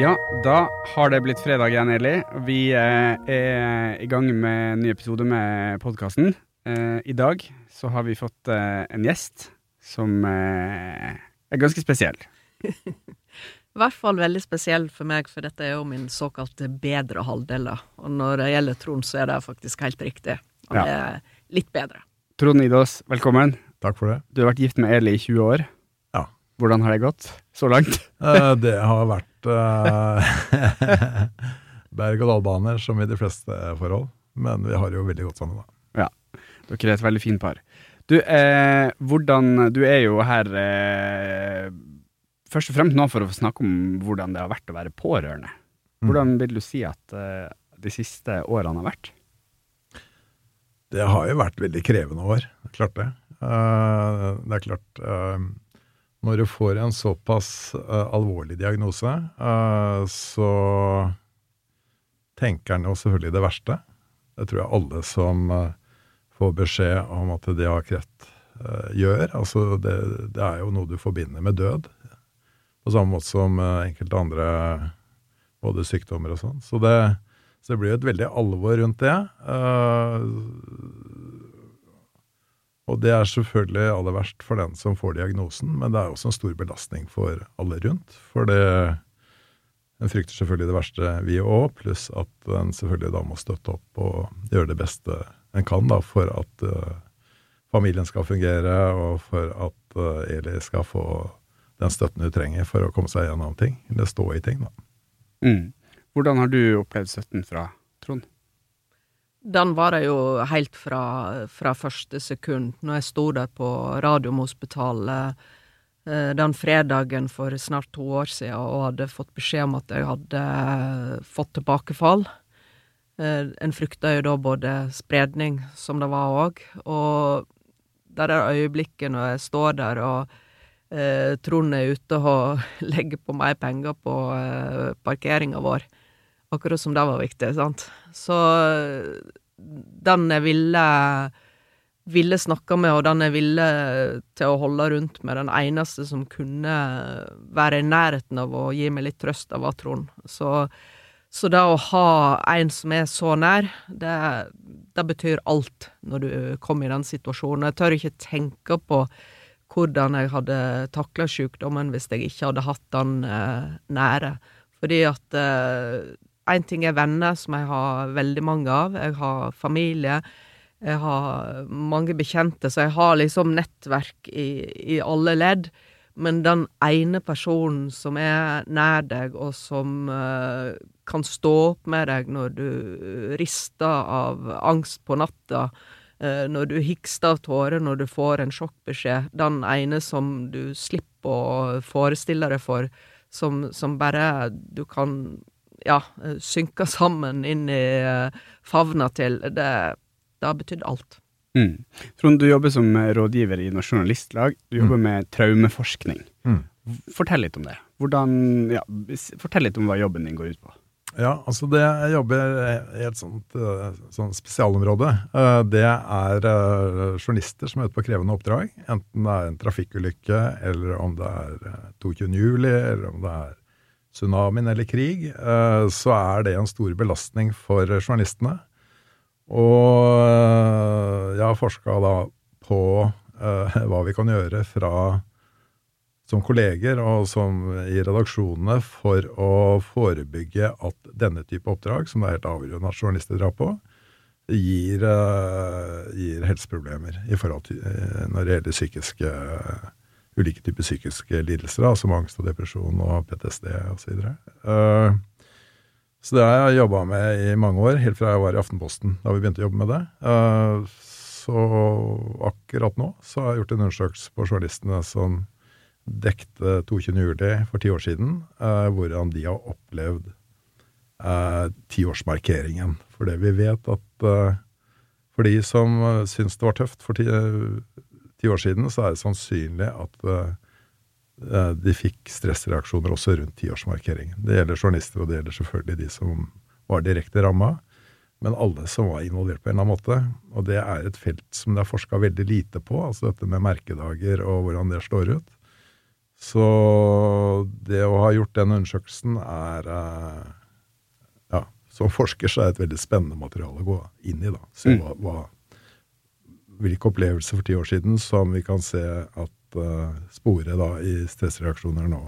Ja, da har det blitt fredag igjen, Eli. Vi eh, er i gang med en ny episode med podkasten. Eh, I dag så har vi fått eh, en gjest som er ganske spesiell. I hvert fall veldig spesiell for meg, for dette er jo min såkalte bedre halvdel. Og når det gjelder Trond, så er det faktisk helt riktig. Han Ja. er litt bedre. Trond Idås, velkommen. Takk for det. Du har vært gift med Eli i 20 år. Ja. Hvordan har det gått så langt? Eh, det har vært eh, berg-og-dal-baner, som i de fleste forhold. Men vi har jo veldig godt sammen, da. Ja. Dere er et veldig fint par. Du, eh, hvordan Du er jo her eh, først og fremst nå for å snakke om hvordan det har vært å være pårørende. Hvordan vil du si at eh, de siste årene har vært? Det har jo vært veldig krevende år. Klart det. Eh, det er klart eh, Når du får en såpass uh, alvorlig diagnose, uh, så tenker en jo selvfølgelig det verste. Det tror jeg alle som uh, får beskjed om at de har kreft, gjør. Altså det, det er jo noe du forbinder med død. På samme måte som enkelte andre både sykdommer og sånn. Så så det blir jo et veldig alvor rundt det. Og det er selvfølgelig aller verst for den som får diagnosen, men det er også en stor belastning for alle rundt. For det En frykter selvfølgelig det verste, vi òg, pluss at en selvfølgelig da må støtte opp og gjøre det beste en kan da, for at uh, familien skal fungere, og for at uh, Eli skal få den støtten hun trenger for å komme seg gjennom ting, eller stå i ting. da. Mm. Hvordan har du opplevd støtten fra? Den var det jo helt fra, fra første sekund. Når jeg sto der på Radiumhospitalet eh, den fredagen for snart to år siden og hadde fått beskjed om at jeg hadde fått tilbakefall. Eh, en frykta jo da både spredning, som det var òg, og det der øyeblikket når jeg står der og eh, Trond er ute og legger på meg penger på eh, parkeringa vår, akkurat som det var viktig, sant. Så eh, den jeg ville ville snakke med, og den jeg ville til å holde rundt med, den eneste som kunne være i nærheten av å gi meg litt trøst, av var Trond. Så, så det å ha en som er så nær, det, det betyr alt når du kommer i den situasjonen. Jeg tør ikke tenke på hvordan jeg hadde takla sykdommen hvis jeg ikke hadde hatt den eh, nære. Fordi at én ting er venner, som jeg har veldig mange av. Jeg har familie. Jeg har mange bekjente, så jeg har liksom nettverk i, i alle ledd. Men den ene personen som er nær deg, og som uh, kan stå opp med deg når du rister av angst på natta, uh, når du hikster av tårer når du får en sjokkbeskjed, den ene som du slipper å forestille deg for, som, som bare du kan ja, synke sammen inn i eh, favna til, det det har betydd alt. Mm. Trond, du jobber som rådgiver i Norsk Journalistlag. Du jobber med traumeforskning. Mm. Fortell litt om det. Hvordan, ja, fortell litt om hva jobben din går ut på. Ja, altså det jeg jobber i et sånt, eh, sånt spesialområde. Eh, Det er eh, journalister som er ute på krevende oppdrag. Enten det er en trafikkulykke, eller om det er eh, 22. juli, eller om det er tsunamien eller krig. eh, Så er det en stor belastning for journalistene. Og eh, jeg har forska på eh, hva vi kan gjøre fra som kolleger og som i redaksjonene for å forebygge at denne type oppdrag, som det er helt avgjørende at journalister drar på, gir, gir helseproblemer til, når det gjelder psykiske ulike typer psykiske lidelser, da, som angst og depresjon og PTSD osv. Uh, så det har jeg jobba med i mange år, helt fra jeg var i Aftenposten, da vi begynte å jobbe med det. Eh, Så akkurat nå så har jeg gjort en undersøkelse på journalistene som dekte 22. juli for ti år siden, eh, hvordan de har opplevd tiårsmarkeringen. For det vi vet at for de som uh, det var tøft for ti, ti år siden, så er det sannsynlig at eh, de fikk stressreaksjoner også rundt tiårsmarkeringen. Det gjelder journalister, og det gjelder selvfølgelig de som var direkte ramma, men alle som var involvert på en eller annen måte. Og det er et felt som det er forska veldig lite på, altså dette med merkedager og hvordan det slår ut. Så det å ha gjort den undersøkelsen, er eh, Ja, som forsker så er det et veldig spennende materiale å gå inn i, da. Se Mm. hva, hva Hvilke opplevelser for ti år siden som vi kan se at uh, spore da i stressreaksjoner nå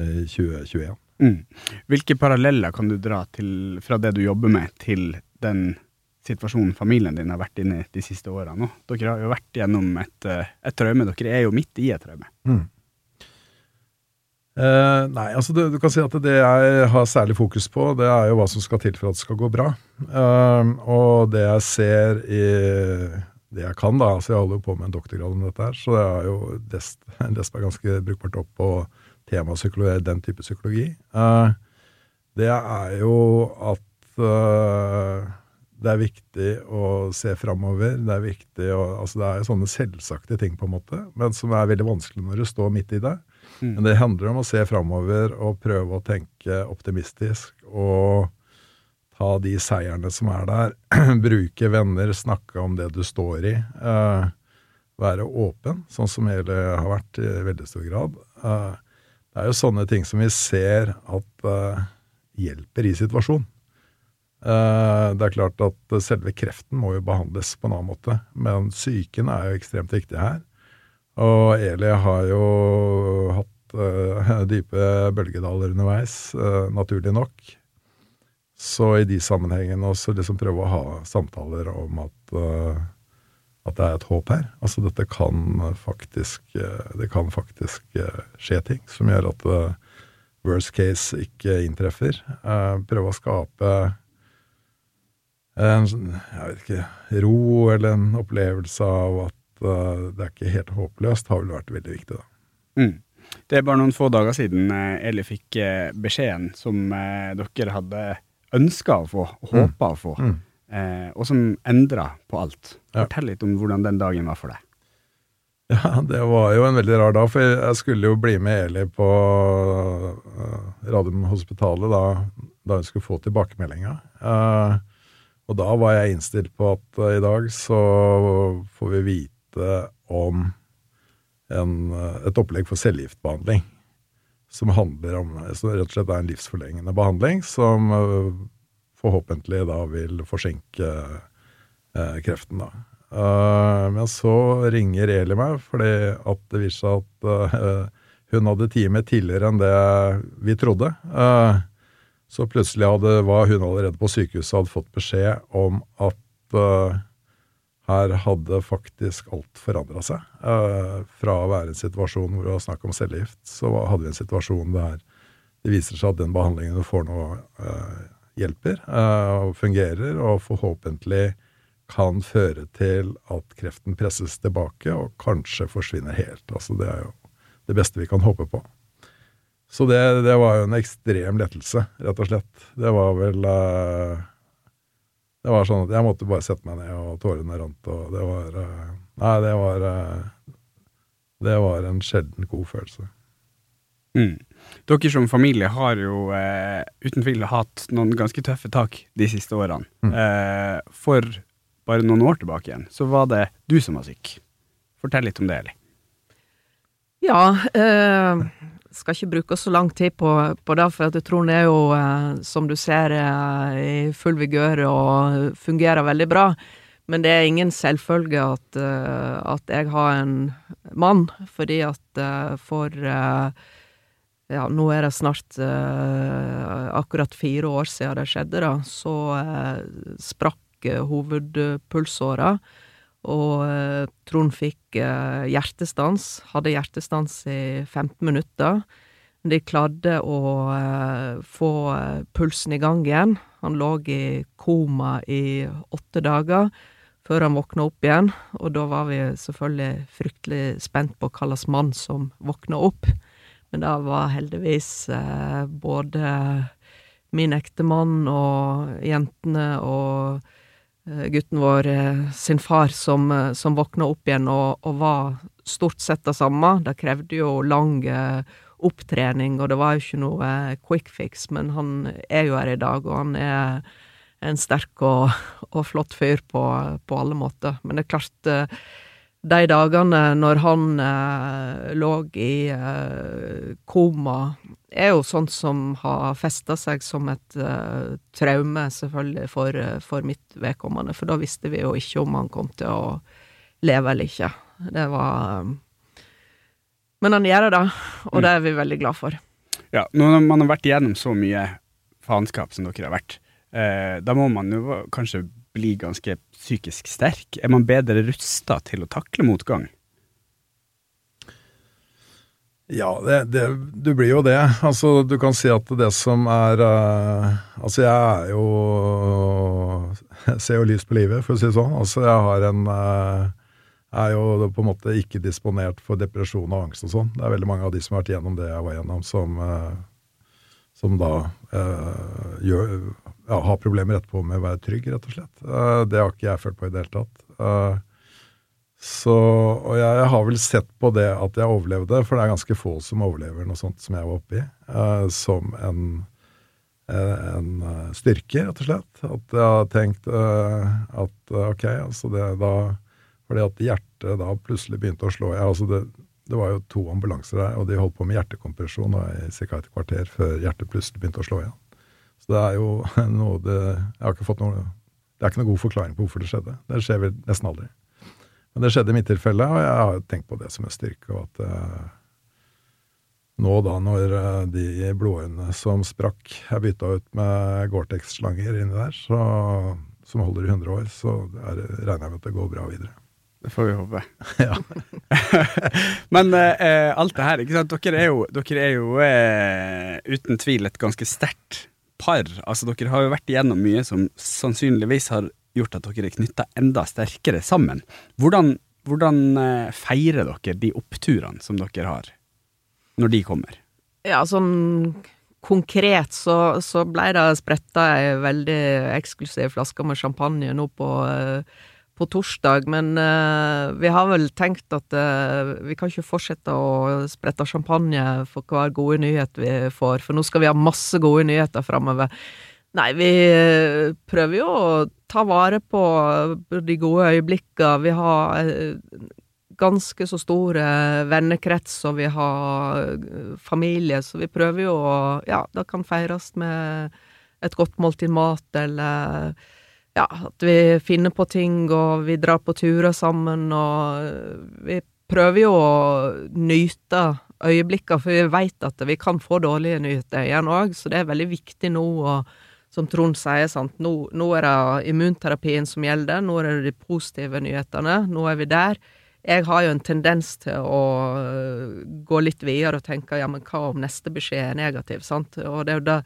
eh, i 2021. Mm. Hvilke paralleller kan du dra til, fra det du jobber med, til den situasjonen familien din har vært inne i de siste årene? Dere har jo vært gjennom et, eh, et traume. Dere er jo midt i et traume. Mm. Eh, nei, altså du, du kan si at det jeg har særlig fokus på, det er jo hva som skal til for at det skal gå bra. Eh, og det jeg ser i det jeg kan, da, altså jeg holder jo på med en doktorgrad om dette her, så det er jo DESP, er ganske brukbart opp på temapsykologi, den type psykologi. Eh, det er jo at eh, det er viktig å se framover. Det er viktig å Altså det er jo sånne selvsagte ting, på en måte, men som er veldig vanskelig når du står midt i det. Mm. Men det handler om å se framover og prøve å tenke optimistisk og ta de seierne som er der. Bruke venner, snakke om det du står i. eh, være åpen, sånn som hele har vært i veldig stor grad. Eh, det er jo sånne ting som vi ser at eh, hjelper i situasjonen. Eh, det er klart at selve kreften må jo behandles på en annen måte, men psyken er jo ekstremt viktig her. Og Eli har jo hatt eh, dype bølgedaler underveis, eh, naturlig nok. Så i de sammenhengene også liksom prøve å ha samtaler om at, uh, at det er et håp her. Altså dette kan faktisk, eh, det kan faktisk eh, skje ting som gjør at worst case ikke inntreffer. Uh, prøve å skape en sånn, jeg vet ikke, ro eller en opplevelse av at uh, det er ikke helt håpløst, har vel vært veldig viktig, da. Mm. Det er bare noen få dager siden Eli fikk beskjeden som dere hadde ønska å få, og håpa å få, Mm. eh, og som endra på alt. Fortell litt om hvordan den dagen var for deg. Ja, det var jo en veldig rar dag, for jeg skulle jo bli med Eli på uh, Radiumhospitalet da, da hun skulle få tilbakemeldinga. Eh, og da var jeg innstilt på at eh, i dag så får vi vite om en, eh, et opplegg for cellegiftbehandling. Som handler om som rett og slett er en livsforlengende behandling som eh, forhåpentlig da vil forsinke eh, kreften, da. Eh, men så ringer Eli meg, fordi at det viser seg at eh, hun hadde time tidligere enn det vi trodde. Eh, så plutselig hadde, var hun allerede på sykehuset og hadde fått beskjed om at her hadde faktisk alt forandra seg. Eh, fra å være en situasjon hvor det var snakk om cellegift, så hadde vi en situasjon der det viser seg at den behandlingen du får nå, eh, hjelper eh, og fungerer, og forhåpentlig kan føre til at kreften presses tilbake og kanskje forsvinner helt. Altså Det er jo det beste vi kan håpe på. Så det, det var jo en ekstrem lettelse, rett og slett. Det var vel eh, Det var sånn at jeg måtte bare sette meg ned, og tårene rant, og det var eh, Nei, det var eh, Det var en sjelden god følelse. Mm. Dere som familie har jo eh, uten tvil hatt noen ganske tøffe tak de siste årene. Mm. Eh, for bare noen år tilbake igjen, så var det du som var syk. Fortell litt om det, Eli. Ja, eh, skal ikke bruke så lang tid på, på det, for jeg tror det er jo, eh, som du ser, eh, i full vigør og fungerer veldig bra. Men det er ingen selvfølge at, eh, at jeg har en mann, fordi at for ja, nå er det snart akkurat fire år siden det skjedde, da. Så sprakk hovedpulsåra. Og eh, Trond fikk eh, hjertestans. Hadde hjertestans i 15 minutter. De klarte å eh, få pulsen i gang igjen. Han lå i koma i åtte dager før han våkna opp igjen. Og da var vi selvfølgelig fryktelig spent på hva slags mann som våkna opp. Men det var heldigvis både min ektemann og jentene og gutten vår eh, sin far som, eh, som våkna opp igjen og, og var stort sett det samme. Det krevde jo lang eh, opptrening, og det var jo ikke noe eh, quick fix, men han er jo her i dag, og han er en sterk og, og flott fyr på, på alle måter. Men det er klart eh, de dagene når han eh, lå i eh, koma er jo sånt som har festa seg som et eh, traume, selvfølgelig, for, uh, for mitt vedkommende. For da visste vi jo ikke om han kom til å leve eller ikke. Det var um, Men han gjør det, og det er vi veldig glad for. Ja, når man har vært igjennom så mye faenskap som dere har vært, eh, da må man jo kanskje bli ganske psykisk sterk. Er man bedre rusta til å takle motgang? Ja, det, det, du blir jo det. Altså, du kan si at det som er uh, Altså, jeg er jo Jeg ser jo lys på livet, for å si det sånn. Altså, jeg har en uh, er jo på en måte ikke disponert for depresjon og angst og sånn. Det er veldig mange av de som har vært gjennom det jeg var gjennom, som, uh, som da gjør, ja, ha problemer etterpå med å være trygg, rett og slett. det har ikke jeg følt på i det hele tatt. Så, og jeg, jeg, har vel sett på det at jeg overlevde, for det er ganske få som overlever noe sånt som jeg var oppi, uh, som en, uh, en styrke, rett og slett. At jeg har tenkt at ok, altså det da Fordi at hjertet da plutselig begynte å slå jeg, altså det, det var jo to ambulanser der, og de holdt på med hjertekompresjon i ca. et kvarter før hjertet plutselig begynte å slå igjen. Så det er jo noe det Jeg har ikke fått noe Det er ikke noen god forklaring på hvorfor det skjedde. Det skjer vel nesten aldri. Men det skjedde i mitt tilfelle, og jeg har tenkt på det som en styrke. og at eh, nå da, når eh, de blodårene som sprakk, er bytta ut med Gore-Tex-slanger inni der, så, som holder i 100 år, så er, regner jeg med at det går bra videre. Det får vi håpe. ja. Men eh, alt det her, ikke sant. Dere er jo, dere er jo eh, uten tvil et ganske sterkt par. Altså, dere har jo vært igjennom mye som sannsynligvis har gjort at dere er knytta enda sterkere sammen. Hvordan, hvordan eh, feirer dere de oppturene som dere har, når de kommer? Ja, sånn konkret så, så blei det spretta ei veldig eksklusiv flaske med champagne nå på, eh, på torsdag, men uh, vi har vel tenkt at uh, vi kan ikke fortsette å sprette champagne for hver gode nyhet vi får, for nå skal vi ha masse gode nyheter framover. Nei, vi eh, prøver jo å ta vare på de gode øyeblikkene. Vi har ganske så store vennekrets, og vi har familie, så vi prøver jo å Ja, det kan feires med et godt måltid mat, eller ja, at vi finner på ting, og vi drar på turer sammen, og vi prøver jo å nyte øyeblikkene, for vi veit at vi kan få dårlige nyheter igjen òg, så det er veldig viktig nå å som Trond sier, sant, nå, nå, er det immunterapien som gjelder, nå er det de positive nyhetene, nå er vi der. Jeg har jo en tendens til å øh, gå litt videre og tenke ja, men hva om neste beskjed er negativ, sant? Og det er jo det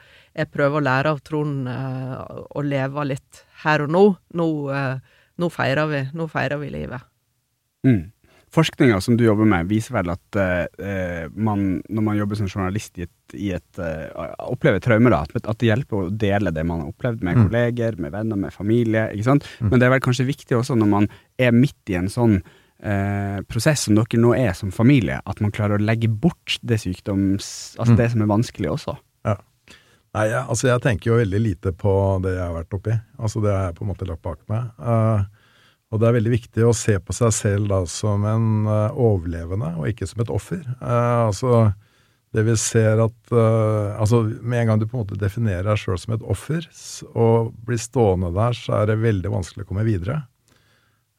jeg prøver å lære av Trond, uh, å leve litt her og nå. Nå, uh, nå feirer vi, nå feirer vi livet. Mm. Forskninga som du jobber med, viser vel at eh, man, når man jobber som journalist i et, i et uh, opplever traumer, at, at, det hjelper å dele det man har opplevd med mm. kolleger, med venner, med familie. ikke sant? Mm. Men det er vel kanskje viktig også når man er midt i en sånn uh, prosess som dere nå er som familie, at man klarer å legge bort det sykdoms... Altså mm. det som er vanskelig også. Ja. Nei, jeg, altså jeg tenker jo veldig lite på det jeg har vært oppi. Altså det har jeg på en måte lagt bak meg. Uh, og det er veldig viktig å se på seg selv da som en uh, overlevende, og ikke som et offer. Uh, altså, det vi ser at altså Med en gang du på en måte definerer deg sjøl som et offer, og blir stående der, så er det veldig vanskelig å komme videre.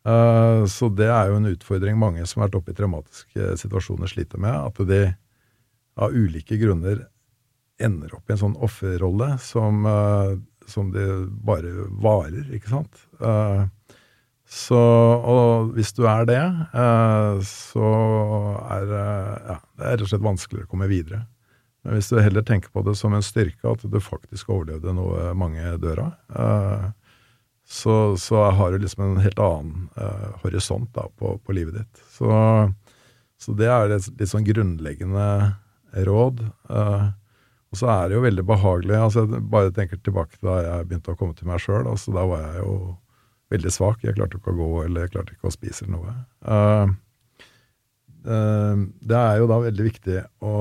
Så det er jo en utfordring mange som har vært oppe i traumatiske situasjoner, sliter med. At de av ulike grunner ender opp i en sånn offerrolle som, som de bare varer, ikke sant. Så, og hvis du er det, eh, så er ja, det er rett og slett vanskeligere å komme videre. Men hvis du heller tenker på det som en styrke, at du faktisk overlevde noe mange dør av, eh, så, så, har du liksom en helt annen eh, horisont da, på, på, livet ditt. Så, så det er et litt sånn grunnleggende råd. Og så er det jo veldig behagelig. altså Jeg bare tenker tilbake da jeg begynte å komme til meg sjøl. Altså, da var jeg jo veldig svak. Jeg klarte ikke å gå eller jeg klarte ikke å spise eller noe. Uh, uh, det er jo da veldig viktig å,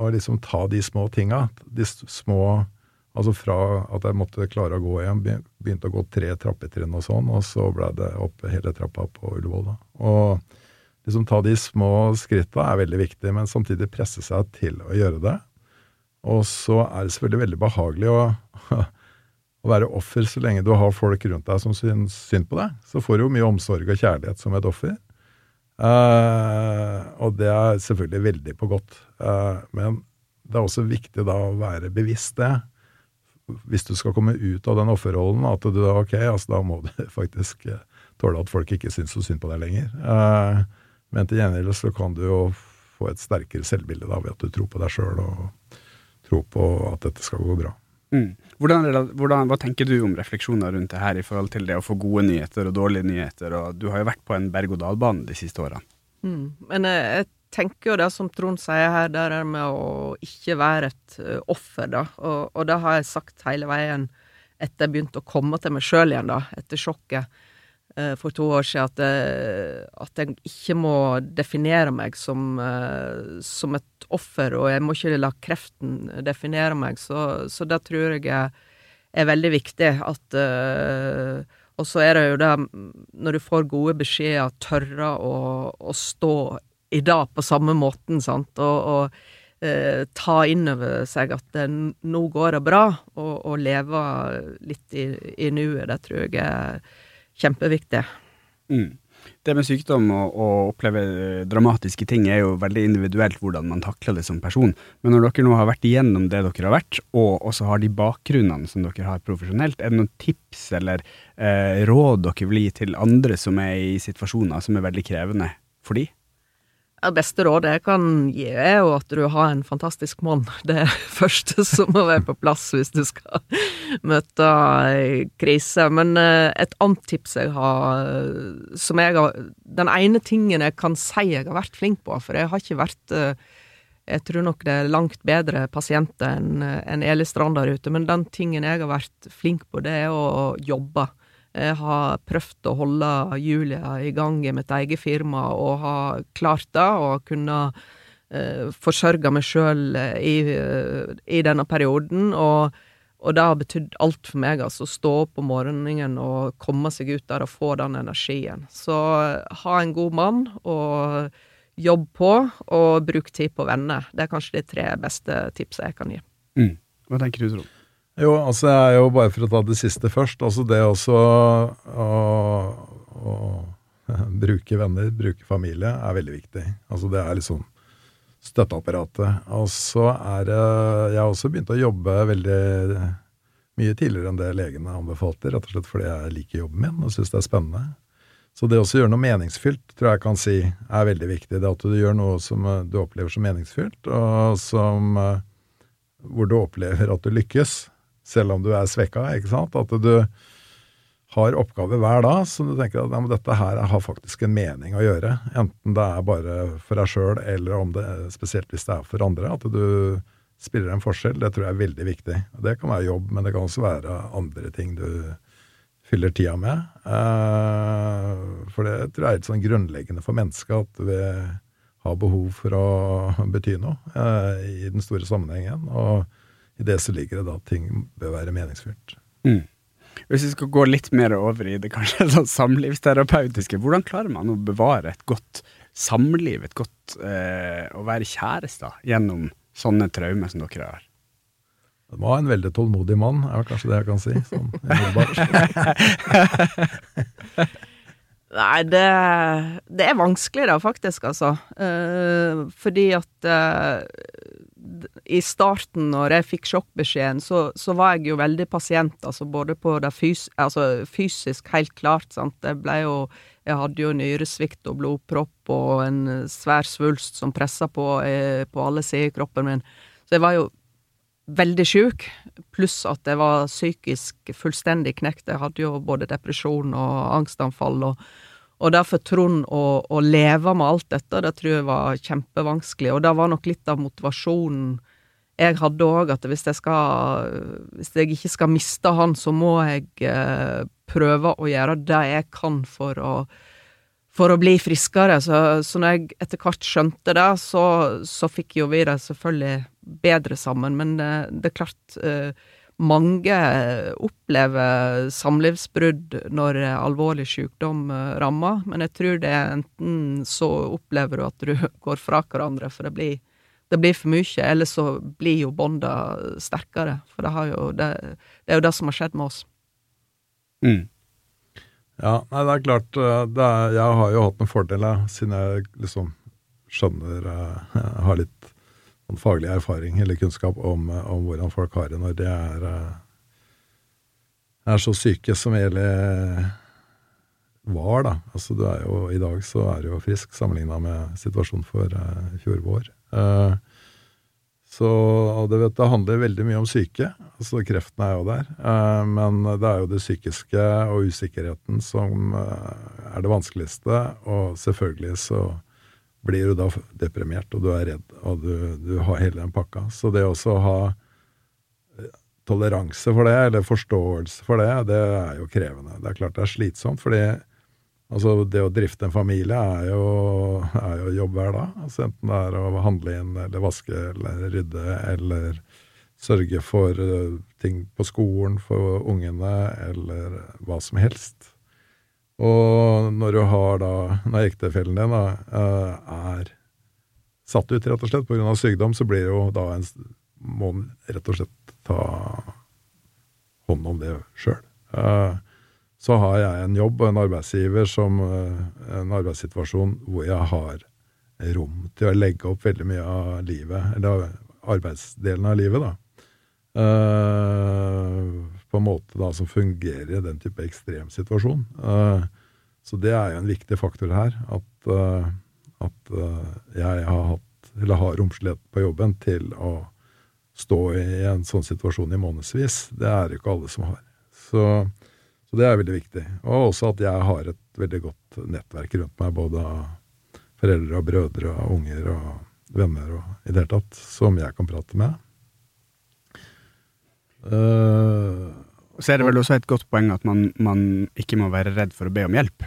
å liksom ta de små tinga. De små Altså fra at jeg måtte klare å gå hjem, begynte å gå tre trappetrinn og sånn, og så ble det opp hele trappa på Ullevål. da. Og liksom ta de små skritta er veldig viktig, men samtidig presse seg til å gjøre det. Og så er det selvfølgelig veldig behagelig å, å være offer så lenge du har folk rundt deg som syns synd på deg. Så får du jo mye omsorg og kjærlighet som et offer. Eh, og det er selvfølgelig veldig på godt. Eh, men det er også viktig da å være bevisst det. Hvis du skal komme ut av den offerrollen, at du da ok, altså da må du faktisk tåle at folk ikke syns så synd på deg lenger. Uh, men til gjengjeld så kan du jo få et sterkere selvbilde da, ved at du tror på deg sjøl og tror på at dette skal gå bra. Mm. Hvordan, hvordan, hva tenker du om refleksjoner rundt det her i forhold til det å få gode nyheter og dårlige nyheter? Og du har jo vært på en berg-og-dal-bane de siste årene. Mm. Men jeg, jeg, tenker jo det som Trond sier her, det er med å ikke være et uh, offer, da. Og, og, det har jeg sagt hele veien etter jeg begynte å komme til meg sjøl igjen, da, etter sjokket. Eh, for to år siden at, jeg, at jeg ikke må definere meg som, eh, som, et offer, og jeg må ikke la kreften definere meg. Så, så det tror jeg er, er veldig viktig. At, eh, og så er det jo det, når du får gode beskjeder, tørre å, å stå i dag på samme måten, sant, og, og eh, ta inn over seg at det, nå går det bra, og, og leve litt i, i nuet, det tror jeg er kjempeviktig. Mm. Det med sykdom og å oppleve dramatiske ting er jo veldig individuelt hvordan man takler det som person. Men når dere nå har vært igjennom det dere har vært, og også har de bakgrunnene som dere har profesjonelt, er det noen tips eller eh, råd dere vil gi til andre som er i situasjoner som er veldig krevende for de? Det beste rådet jeg kan gi, er jo at du har en fantastisk mann. Det er det første som må være på plass hvis du skal møte krise. Men eh, et annet tips jeg har, som jeg har Den ene tingen jeg kan si jeg har vært flink på, for jeg har ikke vært eh, jeg tror nok det er langt bedre pasienter enn en Eli Strand der ute, men den tingen jeg har vært flink på, det er å jobbe. Jeg har prøvd å holde Julia i gang i mitt eget firma, og har klart det, og kunne eh, forsørge meg sjøl eh, i, eh, i, denne perioden. Og, og det har betydd alt for meg, altså. Stå opp om morgenen og komme seg ut der og få den energien. Så eh, ha en god mann, og jobb på, og bruk tid på venner. Det er kanskje de tre beste tipsene jeg kan gi. Mm. Hva tenker du, Trond? Jo, altså jeg er jo bare for å ta det siste først. Altså det også å, å, bruke venner, bruke familie, er veldig viktig. Altså det er liksom støtteapparatet. Og så er det Jeg har også begynt å jobbe veldig mye tidligere enn det legene anbefalte, rett og slett fordi jeg liker jobben min og syns det er spennende. Så det å gjøre noe meningsfylt, tror jeg kan si er veldig viktig. Det at du gjør noe som du opplever som meningsfylt, og som, hvor du opplever at du lykkes selv om du er svekka. ikke sant? At du har oppgaver hver dag som du tenker at ja, dette her har faktisk en mening å gjøre. Enten det er bare for deg sjøl, eller om det, spesielt hvis det er for andre. At du spiller en forskjell. Det tror jeg er veldig viktig. Det kan være jobb, men det kan også være andre ting du fyller tida med. Eh, for det tror jeg er litt sånn grunnleggende for mennesket, at vi har behov for å bety noe eh, i den store sammenhengen. og i det så ligger det da at ting bør være meningsfylt. Mm. Hvis vi skal gå litt mer over i det kanskje sånn samlivsterapeutiske, hvordan klarer man å bevare et godt samliv, et godt eh, å være kjærester gjennom sånne traumer som dere har? Du må ha en veldig tålmodig mann, er kanskje det jeg kan si. Sånn Nei, det, det, er vanskelig da, faktisk, altså. Eh, fordi at eh, i starten, når jeg fikk sjokkbeskjeden, så, så, var jeg jo veldig pasient, altså både på det fys altså fysisk, helt klart, sant. Jeg ble jo Jeg hadde jo nyresvikt og blodpropp og en svær svulst som pressa på, eh, på alle sider i kroppen min. Så jeg var jo veldig sjuk, pluss at jeg var psykisk fullstendig knekt. Jeg hadde jo både depresjon og angstanfall og og derfor Trond å, å, leve med alt dette, det tror jeg var kjempevanskelig. Og det var nok litt av motivasjonen jeg hadde òg, at hvis jeg, skal, hvis jeg ikke skal miste han, så må jeg eh, prøve å gjøre det jeg kan for å, for å bli friskere. Så, så når jeg etter hvert skjønte det, så, så fikk jo vi det selvfølgelig bedre sammen. Men det, det er klart eh, mange opplever samlivsbrudd når alvorlig sykdom eh, rammer, men jeg tror det er enten så opplever du at du går fra hverandre, for det blir det blir for mye, eller så blir jo bånda sterkere. For det, jo, det, det, er jo det som har skjedd med oss. Mm. Ja, nei, det er klart eh, er, Jeg har jo hatt noen fordeler, siden jeg liksom skjønner Jeg eh, har litt faglig erfaring eller kunnskap om, eh, om, hvordan folk har det når de er, er så syke som Eli var, da. Altså, du er jo, I dag så er du jo frisk sammenligna med situasjonen for i fjor vår. Uh, så det, vet, det, handler veldig mye om syke. altså Kreften er jo der. Uh, men det er jo det psykiske og usikkerheten som uh, er det vanskeligste. Og selvfølgelig så blir du da deprimert, og du er redd, og du, du har hele den pakka. Så det også å ha toleranse for det, eller forståelse for det, det er jo krevende. Det er klart det er slitsomt, fordi Altså, det å drifte en familie er jo, er jo jobb hver dag. Altså, enten det er å handle inn eller vaske eller rydde eller sørge for uh, ting på skolen for ungene eller hva som helst. Og når du har da, når ektefellen din da, uh, er satt ut rett og slett pga. sykdom, så blir jo da en må rett og slett ta hånd om det sjøl. Uh, så har jeg en jobb og en arbeidsgiver som eh, en arbeidssituasjon hvor jeg har rom til å legge opp veldig mye av livet, eller arbeidsdelen av livet, da. På en måte da som fungerer i den type ekstremsituasjon. Uh, så det er jo en viktig faktor her, at, uh, at jeg har hatt, eller har romslighet på jobben til å stå i en sånn situasjon i månedsvis. Det er det ikke alle som har. Så så det er veldig viktig. Og også at jeg har et veldig godt nettverk rundt meg, både av foreldre og brødre og unger og venner og i det hele tatt, som jeg kan prate med. Uh, så er det vel også et godt poeng at man, man, ikke må være redd for å be om hjelp?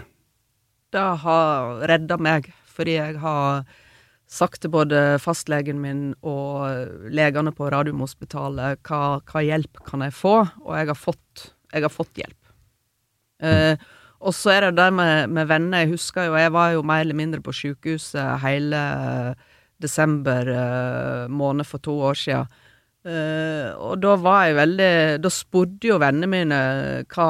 Det har redda meg, fordi jeg har sagt til både fastlegen min og legene på Radiumhospitalet hva, hva hjelp kan jeg få, og jeg har fått, jeg har fått hjelp. Uh, og så er det det med, med, venner. Jeg husker jo, jeg var jo mer eller mindre på sykehuset hele desember uh, måned for to år siden. Uh, og da var jeg veldig Da spurte jo vennene mine hva,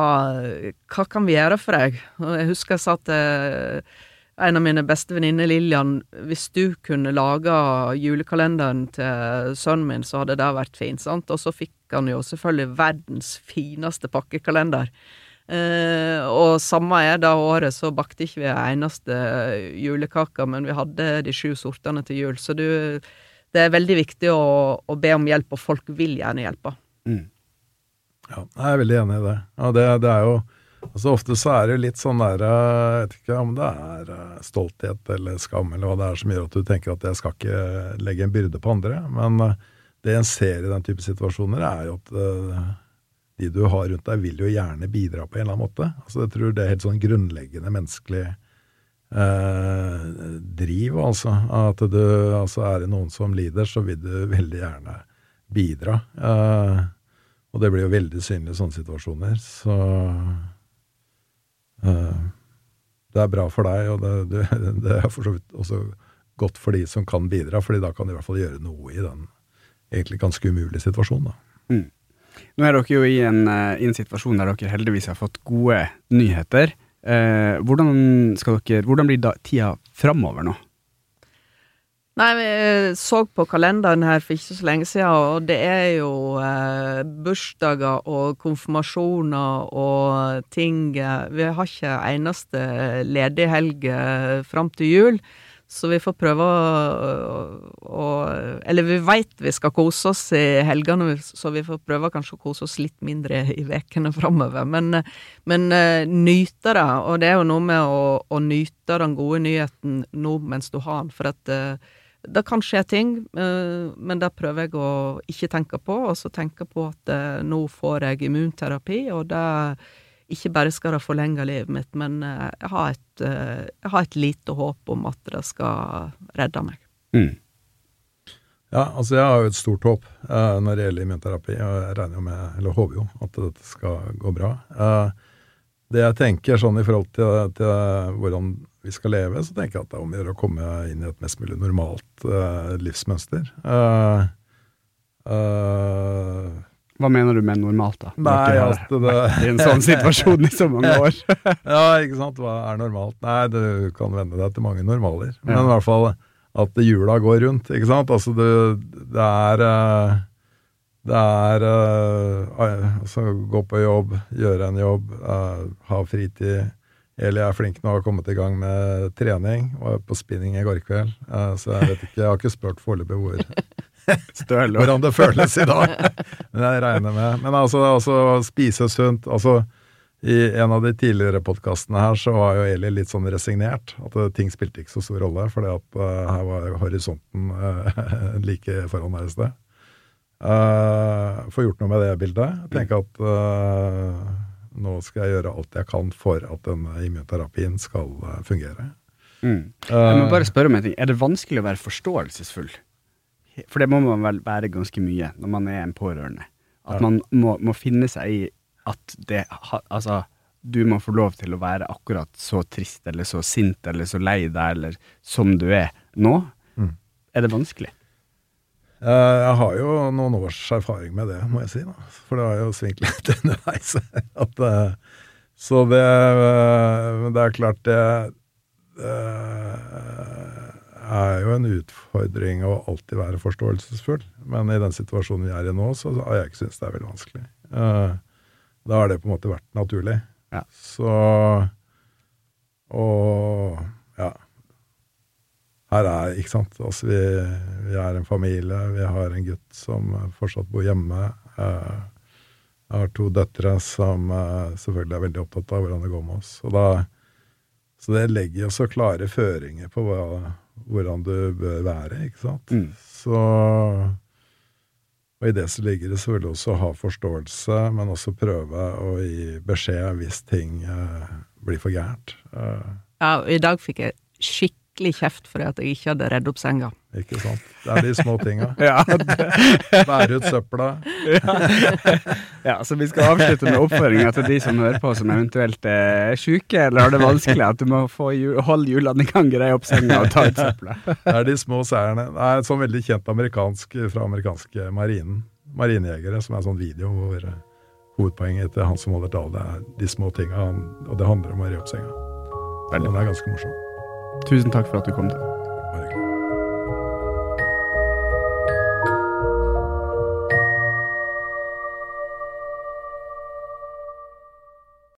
hva kan vi gjøre for deg? Og jeg husker jeg sa til en av mine beste venninner, Lillian, hvis du kunne lage julekalenderen til sønnen min, så hadde det vært fint, sant? Og så fikk han jo selvfølgelig verdens fineste pakkekalender. Uh, og samme er det året, så bakte ikke vi eneste julekake, men vi hadde de sju sortene til jul. Så du, det er veldig viktig å, å, be om hjelp, og folk vil gjerne hjelpe. Mm. Ja, jeg er veldig enig i det. Ja, det, det er jo Altså Ofte så er det litt sånn der Jeg vet ikke om det er eh, stolthet eller skam eller hva det er som gjør at du tenker at jeg skal ikke legge en byrde på andre. Men eh, det en ser i den type situasjoner, er jo at de du har rundt deg, vil jo gjerne bidra på en eller annen måte. Altså, jeg tror det er helt sånn grunnleggende menneskelig eh, driv, altså. At du, altså er det noen som lider, så vil du veldig gjerne bidra. Eh, og det blir jo veldig synlig i sånne situasjoner. Så eh, det er bra for deg, og det, det, det er for så vidt også godt for de som kan bidra, fordi da kan de i hvert fall gjøre noe i den egentlig ganske umulige situasjonen. da. Mm. Nå er dere jo i en, eh, i en, situasjon der dere heldigvis har fått gode nyheter. Eh, hvordan, dere, hvordan, blir da tida framover nå? Nei, vi så på kalenderen her for ikke så lenge siden, og det er jo eh, bursdager og konfirmasjoner og ting Vi har ikke eneste ledig helg eh, fram til jul. Så vi får prøve å, å Eller vi veit vi skal kose oss i helgene, så vi får prøve kanskje å kose oss litt mindre i ukene framover. Men, men uh, nyte det. Og det er jo noe med å, å, nyte den gode nyheten nå mens du har den. For at uh, det kan skje ting, uh, men det prøver jeg å ikke tenke på. Og så tenke på at nå får jeg immunterapi, og det ikke bare skal det forlenge livet mitt, men eh, jeg har et, eh, jeg har et lite håp om at det skal redde meg. Mm. Ja, altså jeg har jo et stort håp uh, når det gjelder immunterapi, og jeg regner jo med, eller håper jo, at dette skal gå bra. Uh, det jeg tenker sånn i forhold til, til, hvordan vi skal leve, så tenker jeg at det er om å gjøre å komme inn i et mest mulig normalt uh, livsmønster. Uh, uh, Hva mener du med normalt, da? Nei, at det vært I en sånn situasjon i så mange år. ja, ikke sant. Hva er normalt? Nei, du kan venne deg til mange normaler. Men ja. i hvert fall at jula går rundt, ikke sant. Altså, det, det er det er uh, altså, gå på jobb, gjøre en jobb, uh, ha fritid. Eli er flink nå og har kommet i gang med trening. Var på spinning i går kveld. Så jeg vet ikke, jeg har ikke spurt foreløpig hvor hvordan det føles i dag. Men jeg regner med Men altså, altså spise sunt. altså i en av de tidligere podkastene her så var jo Eli litt sånn resignert. At ting spilte ikke så stor rolle, fordi at uh, her var horisonten uh, like foran meg i sted. Uh, få gjort noe med det bildet. Tenke at uh, nå skal jeg gjøre alt jeg kan for at denne immunterapien skal uh, fungere. Mm. Jeg må bare spørre om en ting. Er det vanskelig å være forståelsesfull? For det må man vel være ganske mye når man er en pårørende. At man må, må finne seg i at det Altså, du må få lov til å være akkurat så trist eller så sint eller så lei deg eller som du er nå. Mm. Er det vanskelig? Eh, jeg har jo noen års erfaring med det, må jeg si. Da. For det har jo svingt litt underveis. At, eh, så det, eh, det er klart det, det er jo en utfordring å alltid være forståelsesfull. Men i den situasjonen vi er i nå, så har jeg ikke syntes det er veldig vanskelig. Da har det på en måte vært naturlig. Ja. Så Og ja her er, ikke sant Altså, vi, vi, er en familie. Vi har en gutt som fortsatt bor hjemme. Eh, jeg har to døtre som eh, selvfølgelig er veldig opptatt av hvordan det går med oss. Da, så det legger jo så klare føringer på hva, hvordan du bør være, ikke sant. Mm. Så Og i det så ligger det selvfølgelig også å ha forståelse, men også prøve å gi beskjed hvis ting uh, blir for gærent. Uh, ja, i dag fikk jeg skikkelig skikkelig kjeft fordi at jeg ikke hadde redd opp senga. Ikke sant. Det er de små tinga. Bære ut søpla. ja. så vi skal avslutte med oppfordringa til de som hører på som eventuelt er sjuke eller har det vanskelig. At du må få holde hjulene i gang, greie opp senga og ta ut søpla. det er de små seierne. Det er et sånn veldig kjent amerikansk fra amerikanske marinen. Marinejegere, som er en sånn video hvor hovedpoenget til han som holder tale, er de små tinga, og det handler om å re opp senga. Den er ganske morsom. Tusen takk for at du kom til.